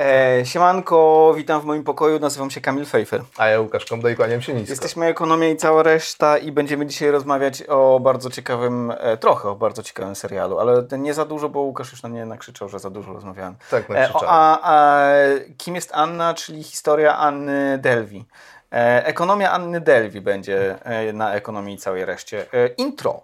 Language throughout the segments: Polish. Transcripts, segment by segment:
E, siemanko, witam w moim pokoju, nazywam się Kamil Fejfer. A ja Łukasz Komda i kłaniam się nisko. Jesteśmy Ekonomia i cała reszta i będziemy dzisiaj rozmawiać o bardzo ciekawym, e, trochę o bardzo ciekawym serialu, ale nie za dużo, bo Łukasz już na mnie nakrzyczał, że za dużo rozmawiałem. Tak, E, nakrzyczałem. o, a, a kim jest Anna, czyli historia Anny Delvi. E, ekonomia Anny Delvi będzie e, na Ekonomii i całej reszcie. E, intro.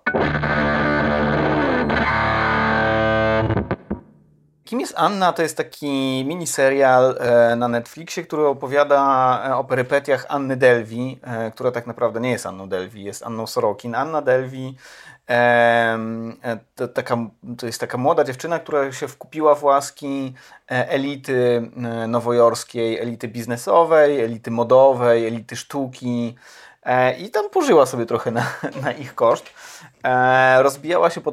Kim jest Anna? To jest taki miniserial e, na Netflixie, który opowiada e, o perypetiach Anny Delvi, e, która tak naprawdę nie jest Anną Delvi, jest Anną Sorokin. Anna e, to, taka, to jest taka młoda dziewczyna, która się wkupiła w łaski elity nowojorskiej, elity biznesowej, elity modowej, elity sztuki. I tam pożyła sobie trochę na, na ich koszt. E, rozbijała się po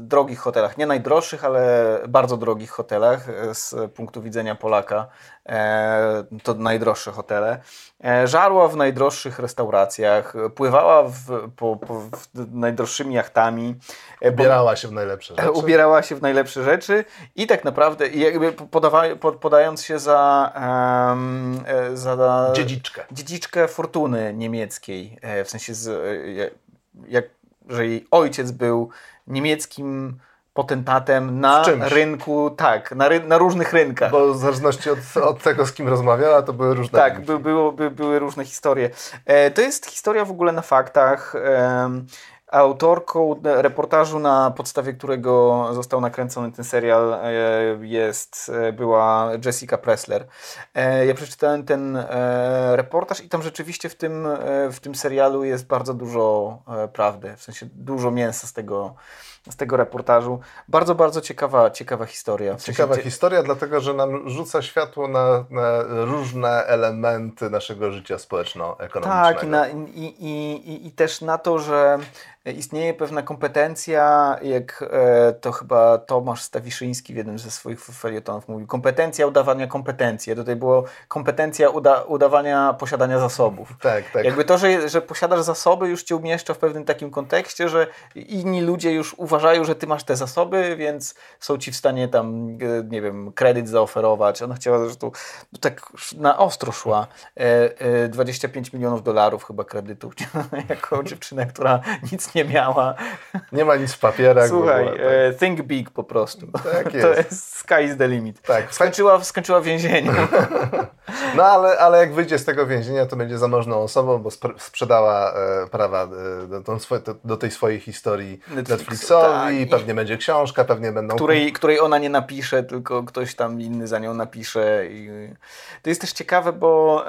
drogich hotelach, nie najdroższych, ale bardzo drogich hotelach e, z punktu widzenia Polaka. E, to najdroższe hotele. E, żarła w najdroższych restauracjach, pływała w, po, po, w najdroższymi jachtami. E, bo- Ubierała się w najlepsze rzeczy. Ubierała się w najlepsze rzeczy i tak naprawdę jakby podawa, po- podając się za, e, za Dziedziczkę. dziedziczkę fortuny niemieckiej, w sensie, z, jak, że jej ojciec był niemieckim potentatem na rynku, tak, na, ry, na różnych rynkach. Bo w zależności od, od tego, z kim rozmawiała, to były różne Tak, by, było, by, były różne historie. E, to jest historia w ogóle na faktach. em, autorką reportażu, na podstawie którego został nakręcony ten serial, e, jest, e, była Jessica Pressler. E, ja przeczytałem ten reportaż i tam rzeczywiście w tym, w tym serialu jest bardzo dużo prawdy, w sensie dużo mięsa z tego, z tego reportażu. Bardzo, bardzo ciekawa, ciekawa historia. Ciekawa cie- historia, dlatego że nam rzuca światło na, na różne elementy naszego życia społeczno-ekonomicznego. Tak, i, na, i, i, i, i też na to, że istnieje pewna kompetencja, jak e, to chyba Tomasz Stawiszyński w jednym ze swoich felietonów mówił, kompetencja udawania kompetencji. Tutaj było kompetencja uda, udawania posiadania zasobów. tak, tak. Jakby to, że, że posiadasz zasoby, już cię umieszcza w pewnym takim kontekście, że inni ludzie już uważają, że ty masz te zasoby, więc są ci w stanie tam, e, nie wiem, kredyt zaoferować. Ona chciała zresztą tak na ostro szła. E, e, 25 milionów dolarów chyba kredytu jako dziewczyna, która nic nie miała. Nie ma nic w papierach. w Słuchaj, ogóle, e, think big po prostu. Tak To jest. jest sky is the limit. Tak. Skończyła, skończyła w więzieniu. tak. No ale, ale jak wyjdzie z tego więzienia, to będzie zamożną osobą, bo spr- sprzedała e, prawa e, do, do, do tej swojej historii Netflix, Netflixowi, tak. pewnie będzie książka, pewnie będą... której, której ona nie napisze, tylko ktoś tam inny za nią napisze. I to jest też ciekawe, bo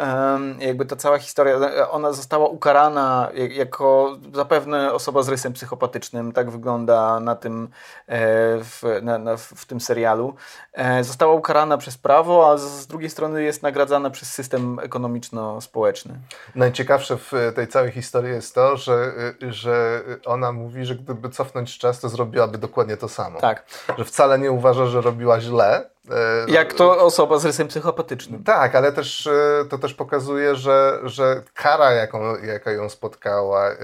jakby ta cała historia, ona została ukarana jak- jako zapewne osoba z rysem psychopatycznym, tak wygląda na tym, e, w, na, na, w tym serialu. E, została ukarana przez prawo, a z, z drugiej strony jest nagradzana przez system ekonomiczno-społeczny. Najciekawsze w tej całej historii jest to, że, że ona mówi, że gdyby cofnąć czas, to zrobiłaby dokładnie to samo. Tak. Że wcale nie uważa, że robiła źle. E, Jak to osoba z rysem psychopatycznym. Tak, ale też e, to też pokazuje, że, że kara, jaką, jaka ją spotkała, e,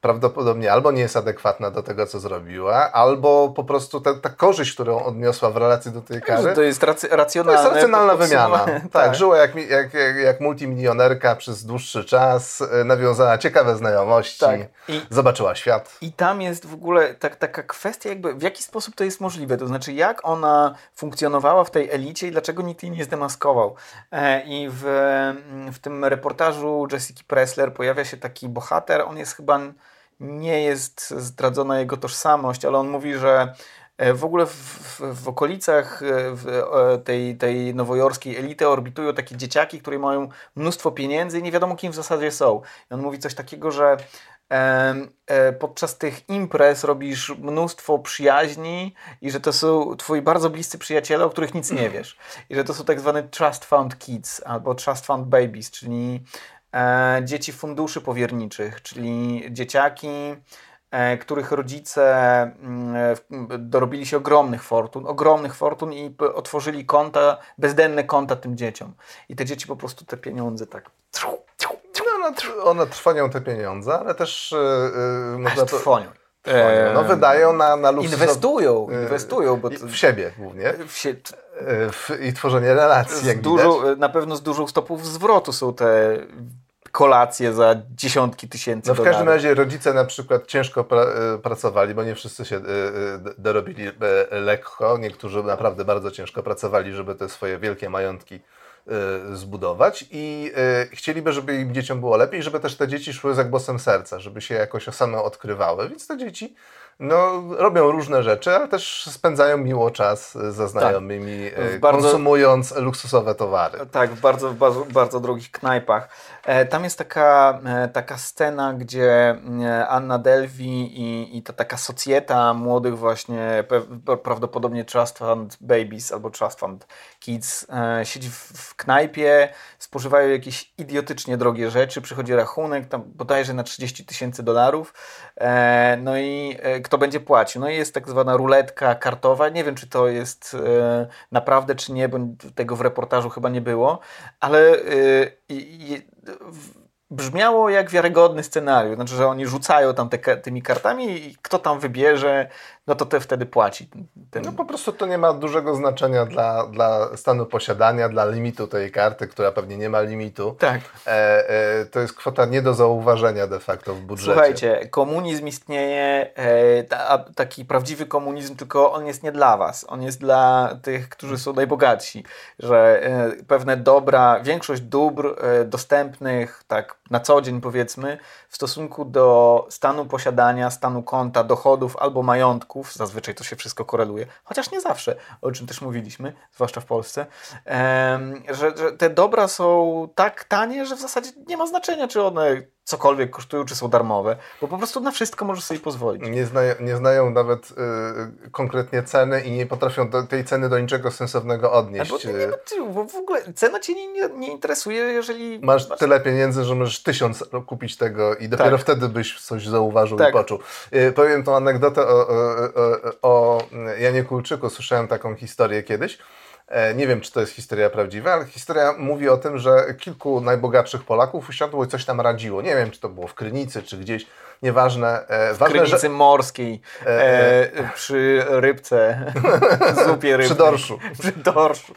prawdopodobnie albo nie jest adekwatna do tego, co zrobiła, albo po prostu ta, ta korzyść, którą odniosła w relacji do tej kary, To jest to jest racjonalna wymiana. podsumowanie. Tak, żyła jak, jak, jak, jak multimilionerka przez dłuższy czas, nawiązała ciekawe znajomości, Tak. I- zobaczyła świat. I tam jest w ogóle tak, taka kwestia, jakby w jaki sposób to jest możliwe. To znaczy, jak ona funkcjonowała w tej elicie i dlaczego nikt jej nie zdemaskował. E, I w, w tym reportażu Jessica Pressler pojawia się taki bohater. On jest chyba, nie jest zdradzona jego tożsamość, ale on mówi, że e, w ogóle w, w, w okolicach e, w, tej, tej nowojorskiej elity orbitują takie dzieciaki, które mają mnóstwo pieniędzy i nie wiadomo kim w zasadzie są. I on mówi coś takiego, że podczas tych imprez robisz mnóstwo przyjaźni i że to są twoi bardzo bliscy przyjaciele, o których nic nie wiesz. I że to są tak zwane trust fund kids albo trust fund babies, czyli e, dzieci funduszy powierniczych, czyli dzieciaki, e, których rodzice mm, e, dorobili się ogromnych fortun, ogromnych fortun i otworzyli konta, bezdenne konta tym dzieciom. I te dzieci po prostu te pieniądze tak ona, tr- ona trwonią te pieniądze, ale też e, e, aż można to, trwonią. No wydają na, na luksus. Inwestują, inwestują. Bo to, w siebie głównie. W sie... w, I tworzenie relacji, jak dużą, Na pewno z dużą stopów zwrotu są te kolacje za dziesiątki tysięcy No w każdym razie rodzice na przykład ciężko pra e, pracowali, bo nie wszyscy się e, e, dorobili lekko. Niektórzy naprawdę bardzo ciężko pracowali, żeby te swoje wielkie majątki zbudować i chcieliby, żeby im dzieciom było lepiej, żeby też te dzieci szły za głosem serca, żeby się jakoś same odkrywały, więc te dzieci no, robią różne rzeczy, ale też spędzają miło czas ze tak. znajomymi, tak. bardzo, konsumując luksusowe towary. Tak, w bardzo, bardzo, bardzo drogich knajpach. E, tam jest taka, e, taka scena, gdzie e, Anna Delvi i, i ta taka socjeta młodych właśnie, prawdopodobnie Trust Fund Babies albo Trust Fund Kids, siedzi w, w knajpie, spożywają jakieś idiotycznie drogie rzeczy, przychodzi rachunek, tam bodajże na 30 tysięcy dolarów, no i kto będzie płacił? No i jest tak zwana ruletka kartowa, nie wiem czy to jest naprawdę czy nie, bo tego w reportażu chyba nie było, ale brzmiało jak wiarygodny scenariusz. Znaczy, że oni rzucają tam te, tymi kartami i kto tam wybierze, no to te wtedy płaci. Ten... No po prostu to nie ma dużego znaczenia dla, dla stanu posiadania, dla limitu tej karty, która pewnie nie ma limitu. Tak. E, e, to jest kwota nie do zauważenia de facto w budżecie. Słuchajcie, komunizm istnieje, e, ta, taki prawdziwy komunizm, tylko on jest nie dla was. On jest dla tych, którzy są najbogatsi. Że e, pewne dobra, większość dóbr e, dostępnych tak na co dzień powiedzmy, w stosunku do stanu posiadania, stanu konta, dochodów albo zazwyczaj to się wszystko koreluje, chociaż nie zawsze, o czym też mówiliśmy, zwłaszcza w Polsce, że, że te dobra są tak tanie, że w zasadzie nie ma znaczenia, czy one cokolwiek kosztują, czy są darmowe, bo po prostu na wszystko możesz sobie pozwolić. Nie, znają, nie znają nawet y, konkretnie ceny i nie potrafią do, tej ceny do niczego sensownego odnieść. Bo, nie, no, bo w ogóle cena Cię nie, nie, interesuje, jeżeli... Masz, masz, tyle pieniędzy, że możesz tysiąc kupić tego i dopiero tak. wtedy byś coś zauważył tak. i poczuł. Y, powiem tą anegdotę o, o, o, o Janie Kulczyku. Słyszałem taką historię kiedyś. E, nie wiem, czy to jest historia prawdziwa, ale historia mówi o tym, że kilku najbogatszych Polaków usiadło i coś tam radziło. Nie wiem, czy to było w Krynicy, czy gdzieś nieważne. E, w ważne, Krynicy że... morskiej, e, e, przy rybce, zupie rybnej. Przy dorszu. Przy dorszu.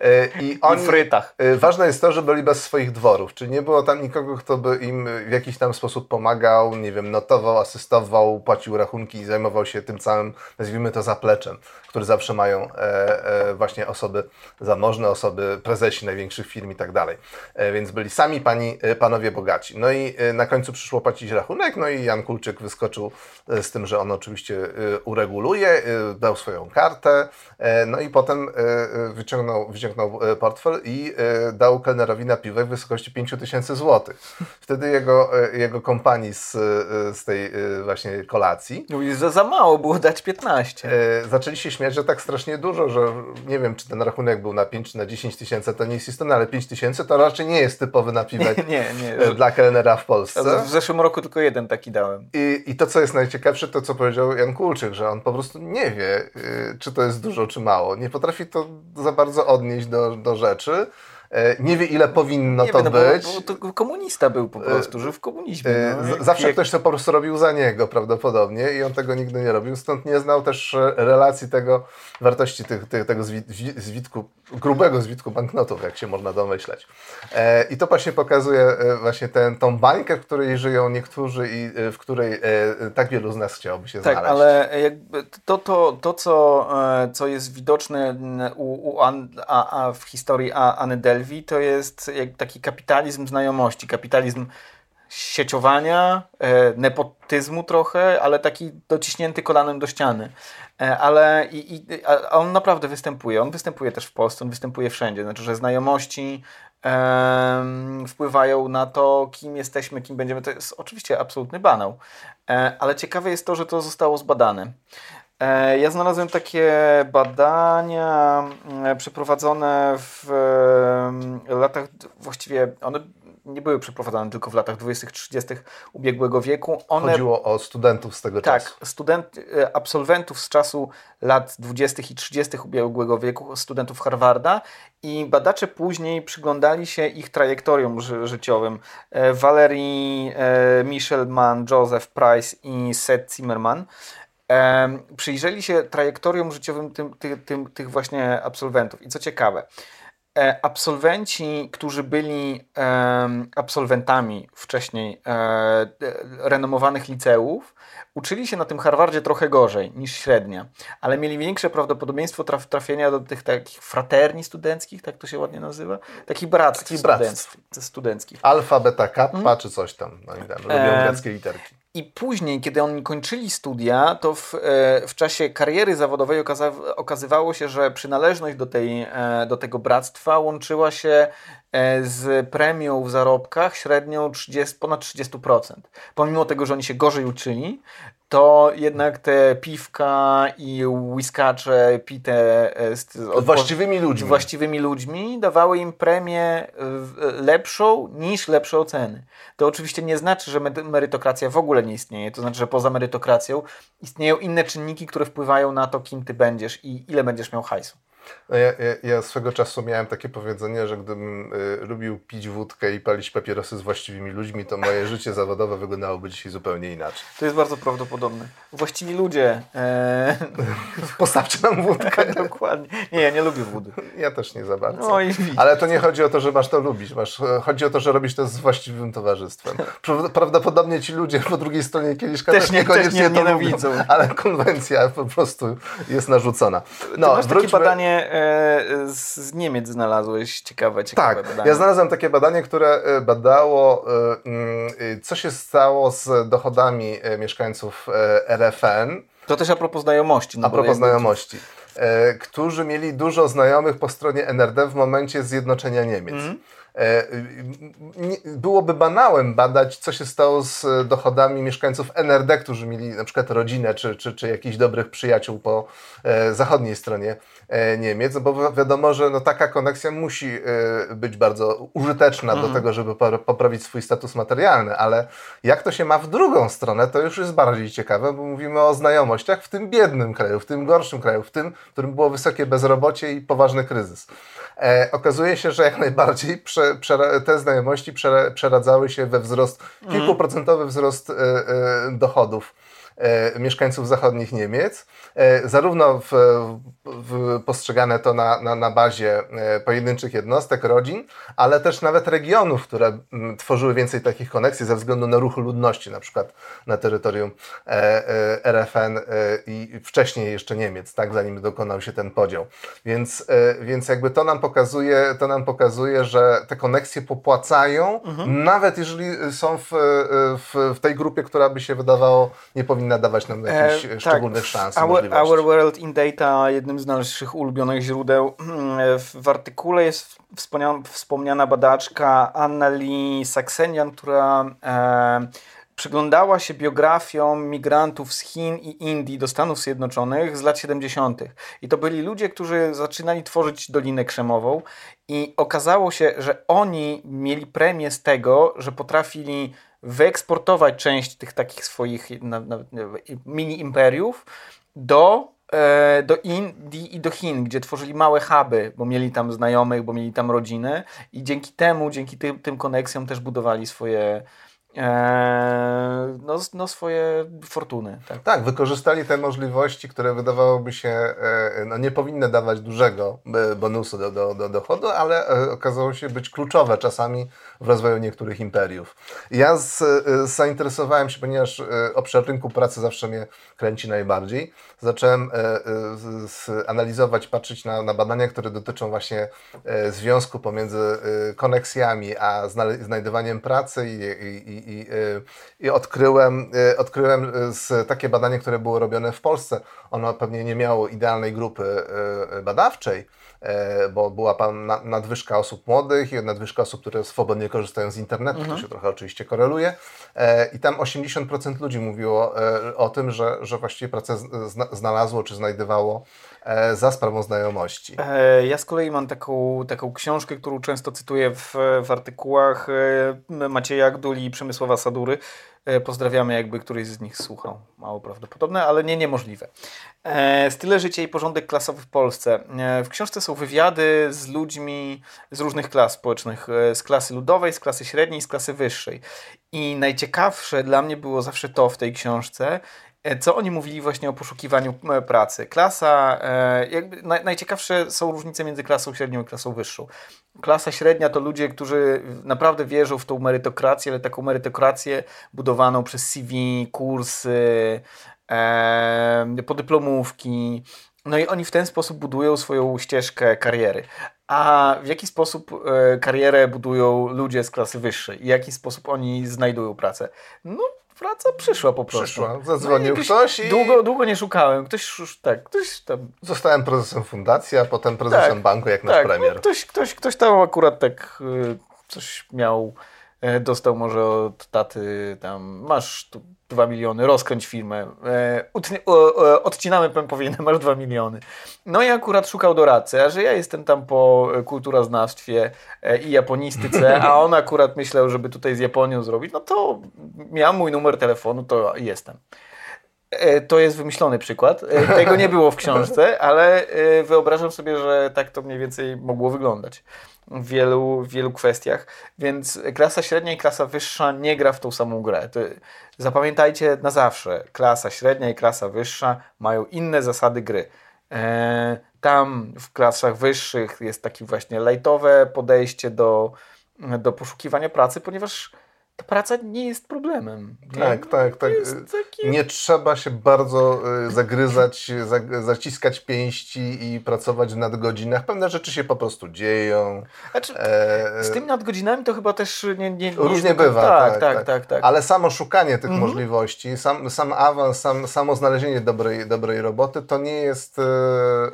E, I, oni, I frytach. E, ważne jest to, że byli bez swoich dworów, czyli nie było tam nikogo, kto by im w jakiś tam sposób pomagał, nie wiem, notował, asystował, płacił rachunki i zajmował się tym całym, nazwijmy to zapleczem, które zawsze mają e, właśnie osoby zamożne, osoby, prezesi największych firm i tak dalej. Więc byli sami pani, panowie bogaci. No i na końcu przyszło płacić rachunek, no i Jan Kulczyk wyskoczył z tym, że on oczywiście ureguluje, dał swoją kartę, no i potem wyciągnął wyciągnął, e, portfel i e, dał kelnerowi napiwek w wysokości 5000 zł. Wtedy jego, e, jego kompanii z, z tej właśnie kolacji. Mówi, że za mało było dać 15. Zaczęli się śmiać, że tak strasznie dużo, że nie wiem, czy ten rachunek był na 5 czy na 10 tysięcy, to nie jest istotne, ale 5 tysięcy to raczej nie jest typowy napiwek nie, nie, dla kelnera w Polsce. W zeszłym roku tylko jeden taki dałem. I, I to, co jest najciekawsze, to co powiedział Jan Kulczyk, że on po prostu nie wie, czy to jest dużo, czy mało. Nie potrafi to za bardzo odnieść do, do rzeczy. E, nie wie, ile powinno nie to wie, no być. Bo, bo to komunista był po prostu, żył w komunizmie. E, no. Zawsze Jak... ktoś to po prostu robił za niego prawdopodobnie i on tego nigdy nie robił, stąd nie znał też relacji tego, wartości tych, tych, tego zwitku, grubego zwitku banknotów, jak się można domyśleć. E, I to właśnie pokazuje właśnie tę tą bańkę, w której żyją niektórzy i w której tak wielu z nas chciałoby się tak, znaleźć. ale to, to, to co, co jest widoczne u, u An, a, a w historii Anny Del Delvi to jest taki kapitalizm znajomości, kapitalizm sieciowania, e, nepotyzmu trochę, ale taki dociśnięty kolanem do ściany. E, ale i, i, on naprawdę występuje. On występuje też w Polsce, on występuje wszędzie. Znaczy, że znajomości wpływają na to, kim jesteśmy, kim będziemy. To jest oczywiście absolutny banał. E, ale ciekawe jest to, że to zostało zbadane. E, ja znalazłem takie badania e, przeprowadzone w latach, właściwie one nie były przeprowadzane tylko w latach 20-30 ubiegłego wieku. One, Chodziło o studentów z tego tak, czasu. student, e, absolwentów z czasu lat 20. i 30. ubiegłego wieku, studentów Harvarda i badacze później przyglądali się ich trajektoriom ży życiowym. Valerie Michelman, Joseph Price i Seth Zimmerman przyjrzeli się trajektoriom życiowym tym, ty, tym, tych właśnie absolwentów. I co ciekawe, e, absolwenci, którzy byli absolwentami wcześniej e, e, renomowanych liceów, uczyli się na tym Harvardzie trochę gorzej niż średnia, ale mieli większe prawdopodobieństwo traf, trafienia do tych takich fraterni studenckich, tak to się ładnie nazywa, takich bractw Takich bractw. studenckich. Alfa, beta, kappa, Mhm. czy coś tam. No i tam lubią greckie literki. I później, kiedy oni kończyli studia, to w, e, w czasie kariery zawodowej okaza, okazywało się, że przynależność do, tej, e, do tego bractwa łączyła się e, z premią w zarobkach średnią 30, ponad 30%. Pomimo tego, że oni się gorzej uczyli, to jednak te piwka i whiskacze pite e, z, Od właściwymi ludźmi. właściwymi ludźmi dawały im premię lepszą niż lepsze oceny. To oczywiście nie znaczy, że merytokracja w ogóle nie istnieje. To znaczy, że poza merytokracją istnieją inne czynniki, które wpływają na to, kim ty będziesz i ile będziesz miał hajsu. No ja, ja, ja swego czasu miałem takie powiedzenie, że gdybym y, lubił pić wódkę i palić papierosy z właściwymi ludźmi, to moje życie zawodowe wyglądałoby dzisiaj zupełnie inaczej. To jest bardzo prawdopodobne. Właściwi ludzie. E, Postawcie nam wódkę. dokładnie. Nie, ja nie lubię wody. Ja też nie za bardzo. No i. Ale to nie chodzi o to, że masz to lubić. Masz, e, chodzi o to, że robisz to z właściwym towarzystwem. Pra- Prawdopodobnie ci ludzie po drugiej stronie kieliszka Też też, nie- niekoniecznie też nie to nienawidzą. lubią, ale konwencja po prostu jest narzucona. No, Ty masz takie wróćmy- badanie e, z, Niemiec znalazłeś, ciekawe, ciekawe Tak, badanie. ja znalazłem takie badanie, które e, badało, e, mm, co się stało z dochodami mieszkańców RFN, To też a propos znajomości. No a propos znajomości, którzy mieli dużo znajomych po stronie NRD w momencie zjednoczenia Niemiec. Mhm. E, Byłoby banałem badać, co się stało z dochodami mieszkańców NRD, którzy mieli na przykład rodzinę czy, czy, czy jakichś dobrych przyjaciół po e, zachodniej stronie e, Niemiec, no bo wi- wiadomo, że no, taka koneksja musi e, być bardzo użyteczna do tego, żeby po- poprawić swój status materialny, ale jak to się ma w drugą stronę, to już jest bardziej ciekawe, bo mówimy o znajomościach w tym biednym kraju, w tym gorszym kraju, w tym, w którym było wysokie bezrobocie i poważny kryzys. E, okazuje się, że jak najbardziej prze, przera- te znajomości prze, przeradzały się we wzrost, kilkuprocentowy wzrost e, e, dochodów mieszkańców zachodnich Niemiec. E, zarówno w, w, postrzegane to na, na, na bazie e, pojedynczych jednostek, rodzin, ale też nawet regionów, które mm, tworzyły więcej takich koneksji ze względu na ruch ludności, na przykład na terytorium e, e, RFN e, i wcześniej jeszcze Niemiec, tak, zanim dokonał się ten podział. Więc, e, więc jakby to nam pokazuje, to nam pokazuje, że te koneksje popłacają, nawet jeżeli są w, e, w, w tej grupie, która by się wydawało nie powinna dawać nam jakichś E, szczególnych szans i Our. Our World in Data, jednym z naszych ulubionych źródeł. W, w artykule jest wspomniana, wspomniana badaczka Anna Lee Saksenian, która e, przyglądała się biografiom migrantów z Chin i Indii do Stanów Zjednoczonych z lat 70. I to byli ludzie, którzy zaczynali tworzyć Dolinę Krzemową i okazało się, że oni mieli premię z tego, że potrafili wyeksportować część tych takich swoich mini imperiów do, e, do Indii i do Chin, gdzie tworzyli małe huby, bo mieli tam znajomych, bo mieli tam rodziny i dzięki temu, dzięki tym, tym koneksjom też budowali swoje no, no swoje fortuny. Tak. Tak, wykorzystali te możliwości, które wydawałoby się e, no, nie powinny dawać dużego e, bonusu do, do, do dochodu, ale e, okazało się być kluczowe czasami w rozwoju niektórych imperiów. Ja z, zainteresowałem się, ponieważ obszar rynku pracy zawsze mnie kręci najbardziej, zacząłem analizować, patrzeć na, na badania, które dotyczą właśnie związku pomiędzy koneksjami a znajdywaniem pracy i, i, i, i, e, odkryłem, e, odkryłem e, takie badanie, które było robione w Polsce. Ono pewnie nie miało idealnej grupy badawczej, bo była pan nadwyżka osób młodych i nadwyżka osób, które swobodnie korzystają z internetu, mhm. to się trochę oczywiście koreluje. I tam 80% ludzi mówiło o tym, że, że właściwie pracę znalazło czy znajdywało za sprawą znajomości. Ja z kolei mam taką, taką książkę, którą często cytuję w, w artykułach Macieja Gduli i Przemysława Sadury, E, pozdrawiamy, jakby któryś z nich słuchał. Mało prawdopodobne, ale nie niemożliwe. E, style życia i porządek klasowy w Polsce. E, w książce są wywiady z ludźmi z różnych klas społecznych. Z klasy ludowej, z klasy średniej, z klasy wyższej. I najciekawsze dla mnie było zawsze to w tej książce, co oni mówili właśnie o poszukiwaniu pracy. Klasa, jakby najciekawsze są różnice między klasą średnią i klasą wyższą. Klasa średnia to ludzie, którzy naprawdę wierzą w tą merytokrację, ale taką merytokrację budowaną przez CV, kursy, e, podyplomówki. No i oni w ten sposób budują swoją ścieżkę kariery. A w jaki sposób e, karierę budują ludzie z klasy wyższej? W jaki sposób oni znajdują pracę? No, praca przyszła po prostu. Przyszła, zadzwonił no ktoś i... Długo, długo nie szukałem. Ktoś, tak, ktoś tam... Zostałem prezesem fundacji, a potem prezesem tak, banku, jak nasz tak, premier. No, ktoś, ktoś, ktoś tam akurat tak y, coś miał, dostał może od taty tam, masz tu 2 miliony, rozkręć firmę, e, odcinamy pępowinę, masz 2 miliony. No i akurat szukał doradcy, a że ja jestem tam po kulturoznawstwie e, i japonistyce, a on akurat myślał, żeby tutaj z Japonią zrobić, no to miał mój numer telefonu, to jestem. E, to jest wymyślony przykład. Tego nie było w książce, ale wyobrażam sobie, że tak to mniej więcej mogło wyglądać w wielu, wielu kwestiach. Więc klasa średnia i klasa wyższa nie gra w tą samą grę. To, zapamiętajcie na zawsze, klasa średnia i klasa wyższa mają inne zasady gry. E, tam w klasach wyższych jest takie właśnie lightowe podejście do, do poszukiwania pracy, ponieważ ta praca nie jest problemem. Nie? Tak, tak, tak. Takie... Nie trzeba się bardzo y, zagryzać, zaciskać pięści i pracować w nadgodzinach. Pewne rzeczy się po prostu dzieją. Znaczy, e... Z tymi nadgodzinami to chyba też nie, nie, nie Różnie bywa. Tak tak, tak, tak, tak, tak. Ale samo szukanie tych mhm. możliwości, sam, sam awans, sam, samo znalezienie dobrej, dobrej roboty to nie jest e,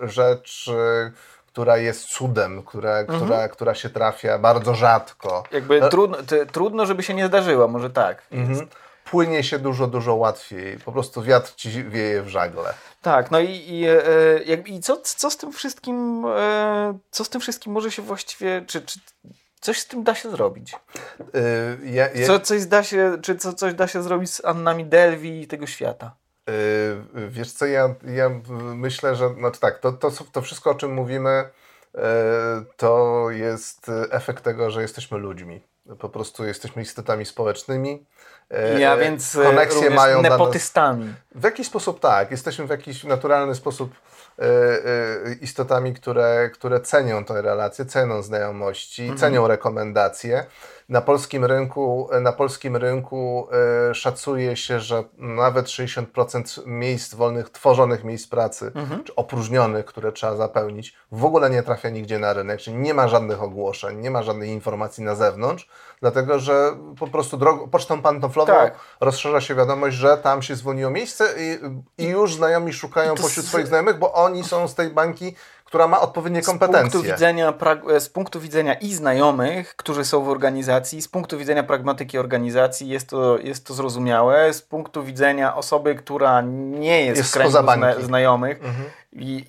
rzecz e, która jest cudem, która, mhm. która, która się trafia bardzo rzadko. Jakby trudno, trudno, żeby się nie zdarzyła, może tak. Mhm. Płynie się dużo, dużo łatwiej. Po prostu wiatr ci wieje w żagle. Tak, no i, i, e, i co, co z tym wszystkim, e, co z tym wszystkim może się właściwie, czy, czy coś z tym da się zrobić? Yy. Co, coś da się, czy co, coś da się zrobić z Annami Delvi i tego świata? Yy, wiesz co, ja, ja myślę, że znaczy tak, to, to, to wszystko o czym mówimy yy, to jest efekt tego, że jesteśmy ludźmi. Po prostu jesteśmy istotami społecznymi. Yy, ja więc koneksje mają nepotystami. Nas, w jakiś sposób tak. Jesteśmy w jakiś naturalny sposób istotami, które, które cenią tę relację, cenią znajomości, mhm. cenią rekomendacje na polskim rynku, na polskim rynku y, szacuje się, że nawet 60% miejsc wolnych, tworzonych miejsc pracy, mhm. czy opróżnionych, które trzeba zapełnić, w ogóle nie trafia nigdzie na rynek, czyli nie ma żadnych ogłoszeń, nie ma żadnej informacji na zewnątrz, dlatego że po prostu drogą, pocztą pantoflową tak. rozszerza się wiadomość, że tam się zwolniło miejsce i, i już znajomi szukają pośród swoich znajomych, bo oni są z tej bańki która ma odpowiednie kompetencje. Z punktu, widzenia, z punktu widzenia i znajomych, którzy są w organizacji, z punktu widzenia pragmatyki organizacji jest to, jest to zrozumiałe. Z punktu widzenia osoby, która nie jest, jest w kręgu zna znajomych, mhm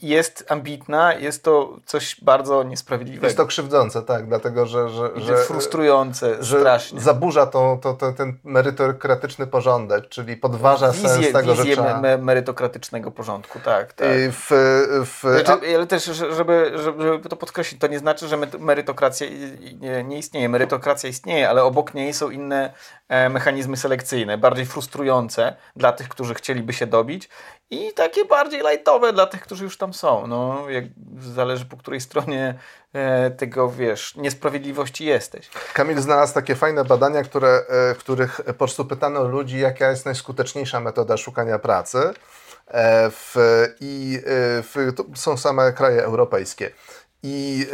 jest ambitna, jest to coś bardzo niesprawiedliwego. Jest to krzywdzące, tak, dlatego że... że, że frustrujące że strasznie. zaburza to, to, to, ten merytokratyczny porządek, czyli podważa wizję, sens tego, wizję trzeba... Me merytokratycznego porządku, tak. tak. W, w... Znaczy, ale też, żeby, żeby to podkreślić, to nie znaczy, że merytokracja nie, nie istnieje. Merytokracja istnieje, ale obok niej są inne e, mechanizmy selekcyjne, bardziej frustrujące dla tych, którzy chcieliby się dobić i takie bardziej lightowe dla tych, którzy już tam są. No, jak, zależy po której stronie e, tego, wiesz, niesprawiedliwości jesteś. Kamil znalazł takie fajne badania, które, e, w których po prostu pytano ludzi, jaka jest najskuteczniejsza metoda szukania pracy. E, w, I e, w, są same kraje europejskie. I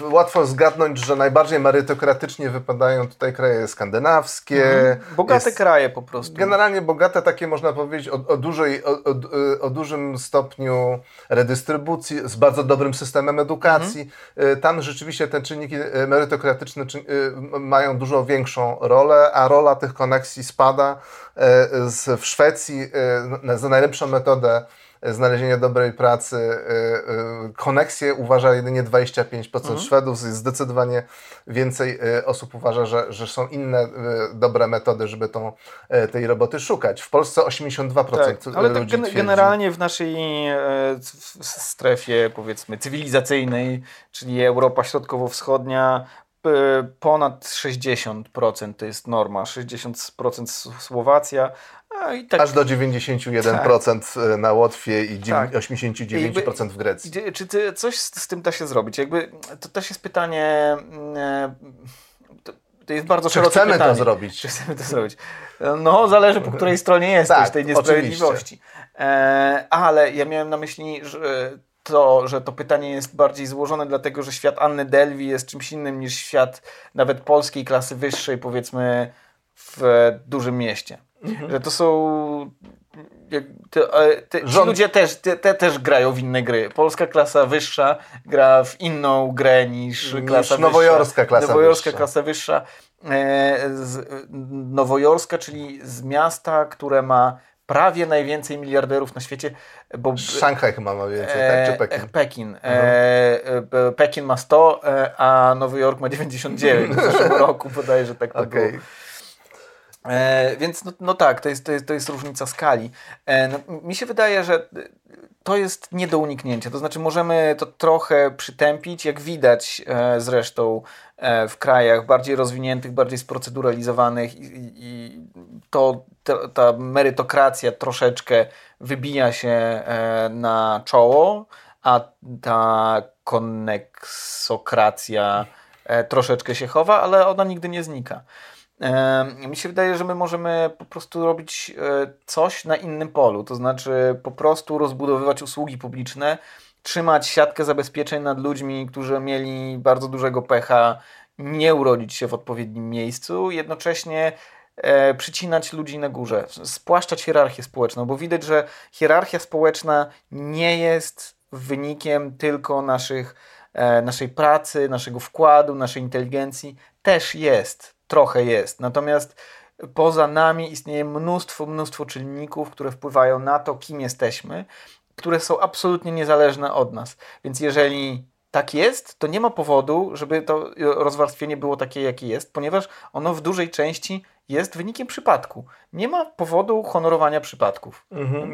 y, łatwo zgadnąć, że najbardziej merytokratycznie wypadają tutaj kraje skandynawskie. Mhm. Bogate jest, kraje po prostu. Generalnie bogate, takie można powiedzieć o, o, dużej, o, o, o, dużym stopniu redystrybucji, z bardzo dobrym systemem edukacji. Mhm. Tam rzeczywiście te czynniki merytokratyczne mają dużo większą rolę, a rola tych koneksji spada. Z, w Szwecji za najlepszą metodę znalezienia dobrej pracy. Y, y, koneksję uważa jedynie 25% mhm. Szwedów, zdecydowanie więcej y, osób uważa, że, że są inne dobre metody, żeby tą, tej roboty szukać. W Polsce 82% tak, ale ludzi tak generalnie w naszej strefie powiedzmy cywilizacyjnej, czyli Europa Środkowo-Wschodnia, ponad 60% to jest norma, 60% Słowacja, tak, Aż do 91% tak. E, na Łotwie i tak. 89% w Grecji. Czy ty, coś z, z, tym da się zrobić? Jakby, to też jest pytanie. Mm, e, to, to jest bardzo Czy chcemy pytanie. to zrobić? Czy chcemy to zrobić? No, zależy po której stronie jesteś tak, tej niesprawiedliwości. E, ale ja miałem na myśli, że to, że to pytanie jest bardziej złożone, dlatego że świat Anny Delvi jest czymś innym niż świat nawet polskiej klasy wyższej, powiedzmy w dużym mieście. Mhm. Że to są. Te, te, ci Rząd... ludzie też, te, te, też grają w inne gry. Polska klasa wyższa gra w inną grę niż, niż klasa nowojorska wyższa. klasa nowojorska wyższa. klasa wyższa. E, z, nowojorska, czyli z miasta, które ma prawie najwięcej miliarderów na świecie. Bo, Szanghaj chyba ma więcej, e, tak? Czy Pekin? Pekin. E, e, Pekin ma 100, e, a Nowy Jork ma 99 w zeszłym roku bodajże tak to okay. było. E, więc no, no, tak, to jest, to, jest, to jest różnica skali. E, no, mi się wydaje, że to jest nie do uniknięcia. To znaczy, możemy to trochę przytępić, jak widać e, zresztą e, w krajach bardziej rozwiniętych, bardziej sproceduralizowanych, i, i to ta, ta, merytokracja troszeczkę wybija się e, na czoło, a ta koneksokracja e, troszeczkę się chowa, ale ona nigdy nie znika. Mi się wydaje, że my możemy po prostu robić e, coś na innym polu, to znaczy po prostu rozbudowywać usługi publiczne, trzymać siatkę zabezpieczeń nad ludźmi, którzy mieli bardzo dużego pecha, nie urodzić się w odpowiednim miejscu, jednocześnie e, przycinać ludzi na górze, spłaszczać hierarchię społeczną, bo widać, że hierarchia społeczna nie jest wynikiem tylko naszych, e, naszej pracy, naszego wkładu, naszej inteligencji. Też jest trochę jest. Natomiast poza nami istnieje mnóstwo, mnóstwo czynników, które wpływają na to, kim jesteśmy, które są absolutnie niezależne od nas. Więc jeżeli tak jest, to nie ma powodu, żeby to rozwarstwienie było takie, jakie jest, ponieważ ono w dużej części jest wynikiem przypadku. Nie ma powodu honorowania przypadków. Mhm.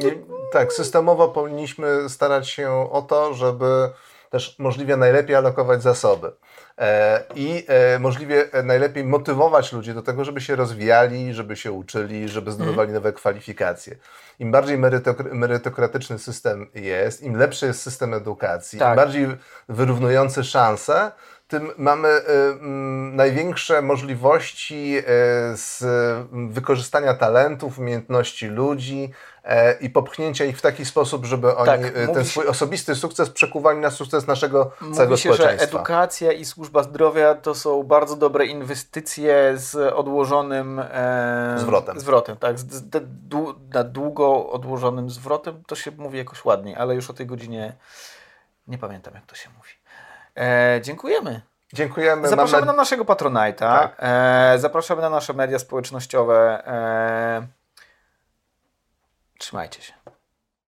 Tak, systemowo powinniśmy starać się o to, żeby też możliwie najlepiej alokować zasoby. E, i e, możliwie najlepiej motywować ludzi do tego, żeby się rozwijali, żeby się uczyli, żeby mhm. zdobywali nowe kwalifikacje. Im bardziej merytokratyczny system jest, im lepszy jest system edukacji, tak. im bardziej wyrównujący szanse, tym mamy y, mm, największe możliwości y, z wykorzystania talentów, umiejętności ludzi e, i popchnięcia ich w taki sposób, żeby oni tak, y, ten swój osobisty sukces przekuwali na sukces naszego całego się, społeczeństwa. że edukacja i służba zdrowia to są bardzo dobre inwestycje z odłożonym e, zwrotem. zwrotem tak, z, z, na długo odłożonym zwrotem to się mówi jakoś ładniej, ale już o tej godzinie nie pamiętam jak to się mówi. E, dziękujemy. Dziękujemy. Zapraszamy Mamy... na naszego Patronite'a. Tak. E, zapraszamy na nasze media społecznościowe. E, trzymajcie się.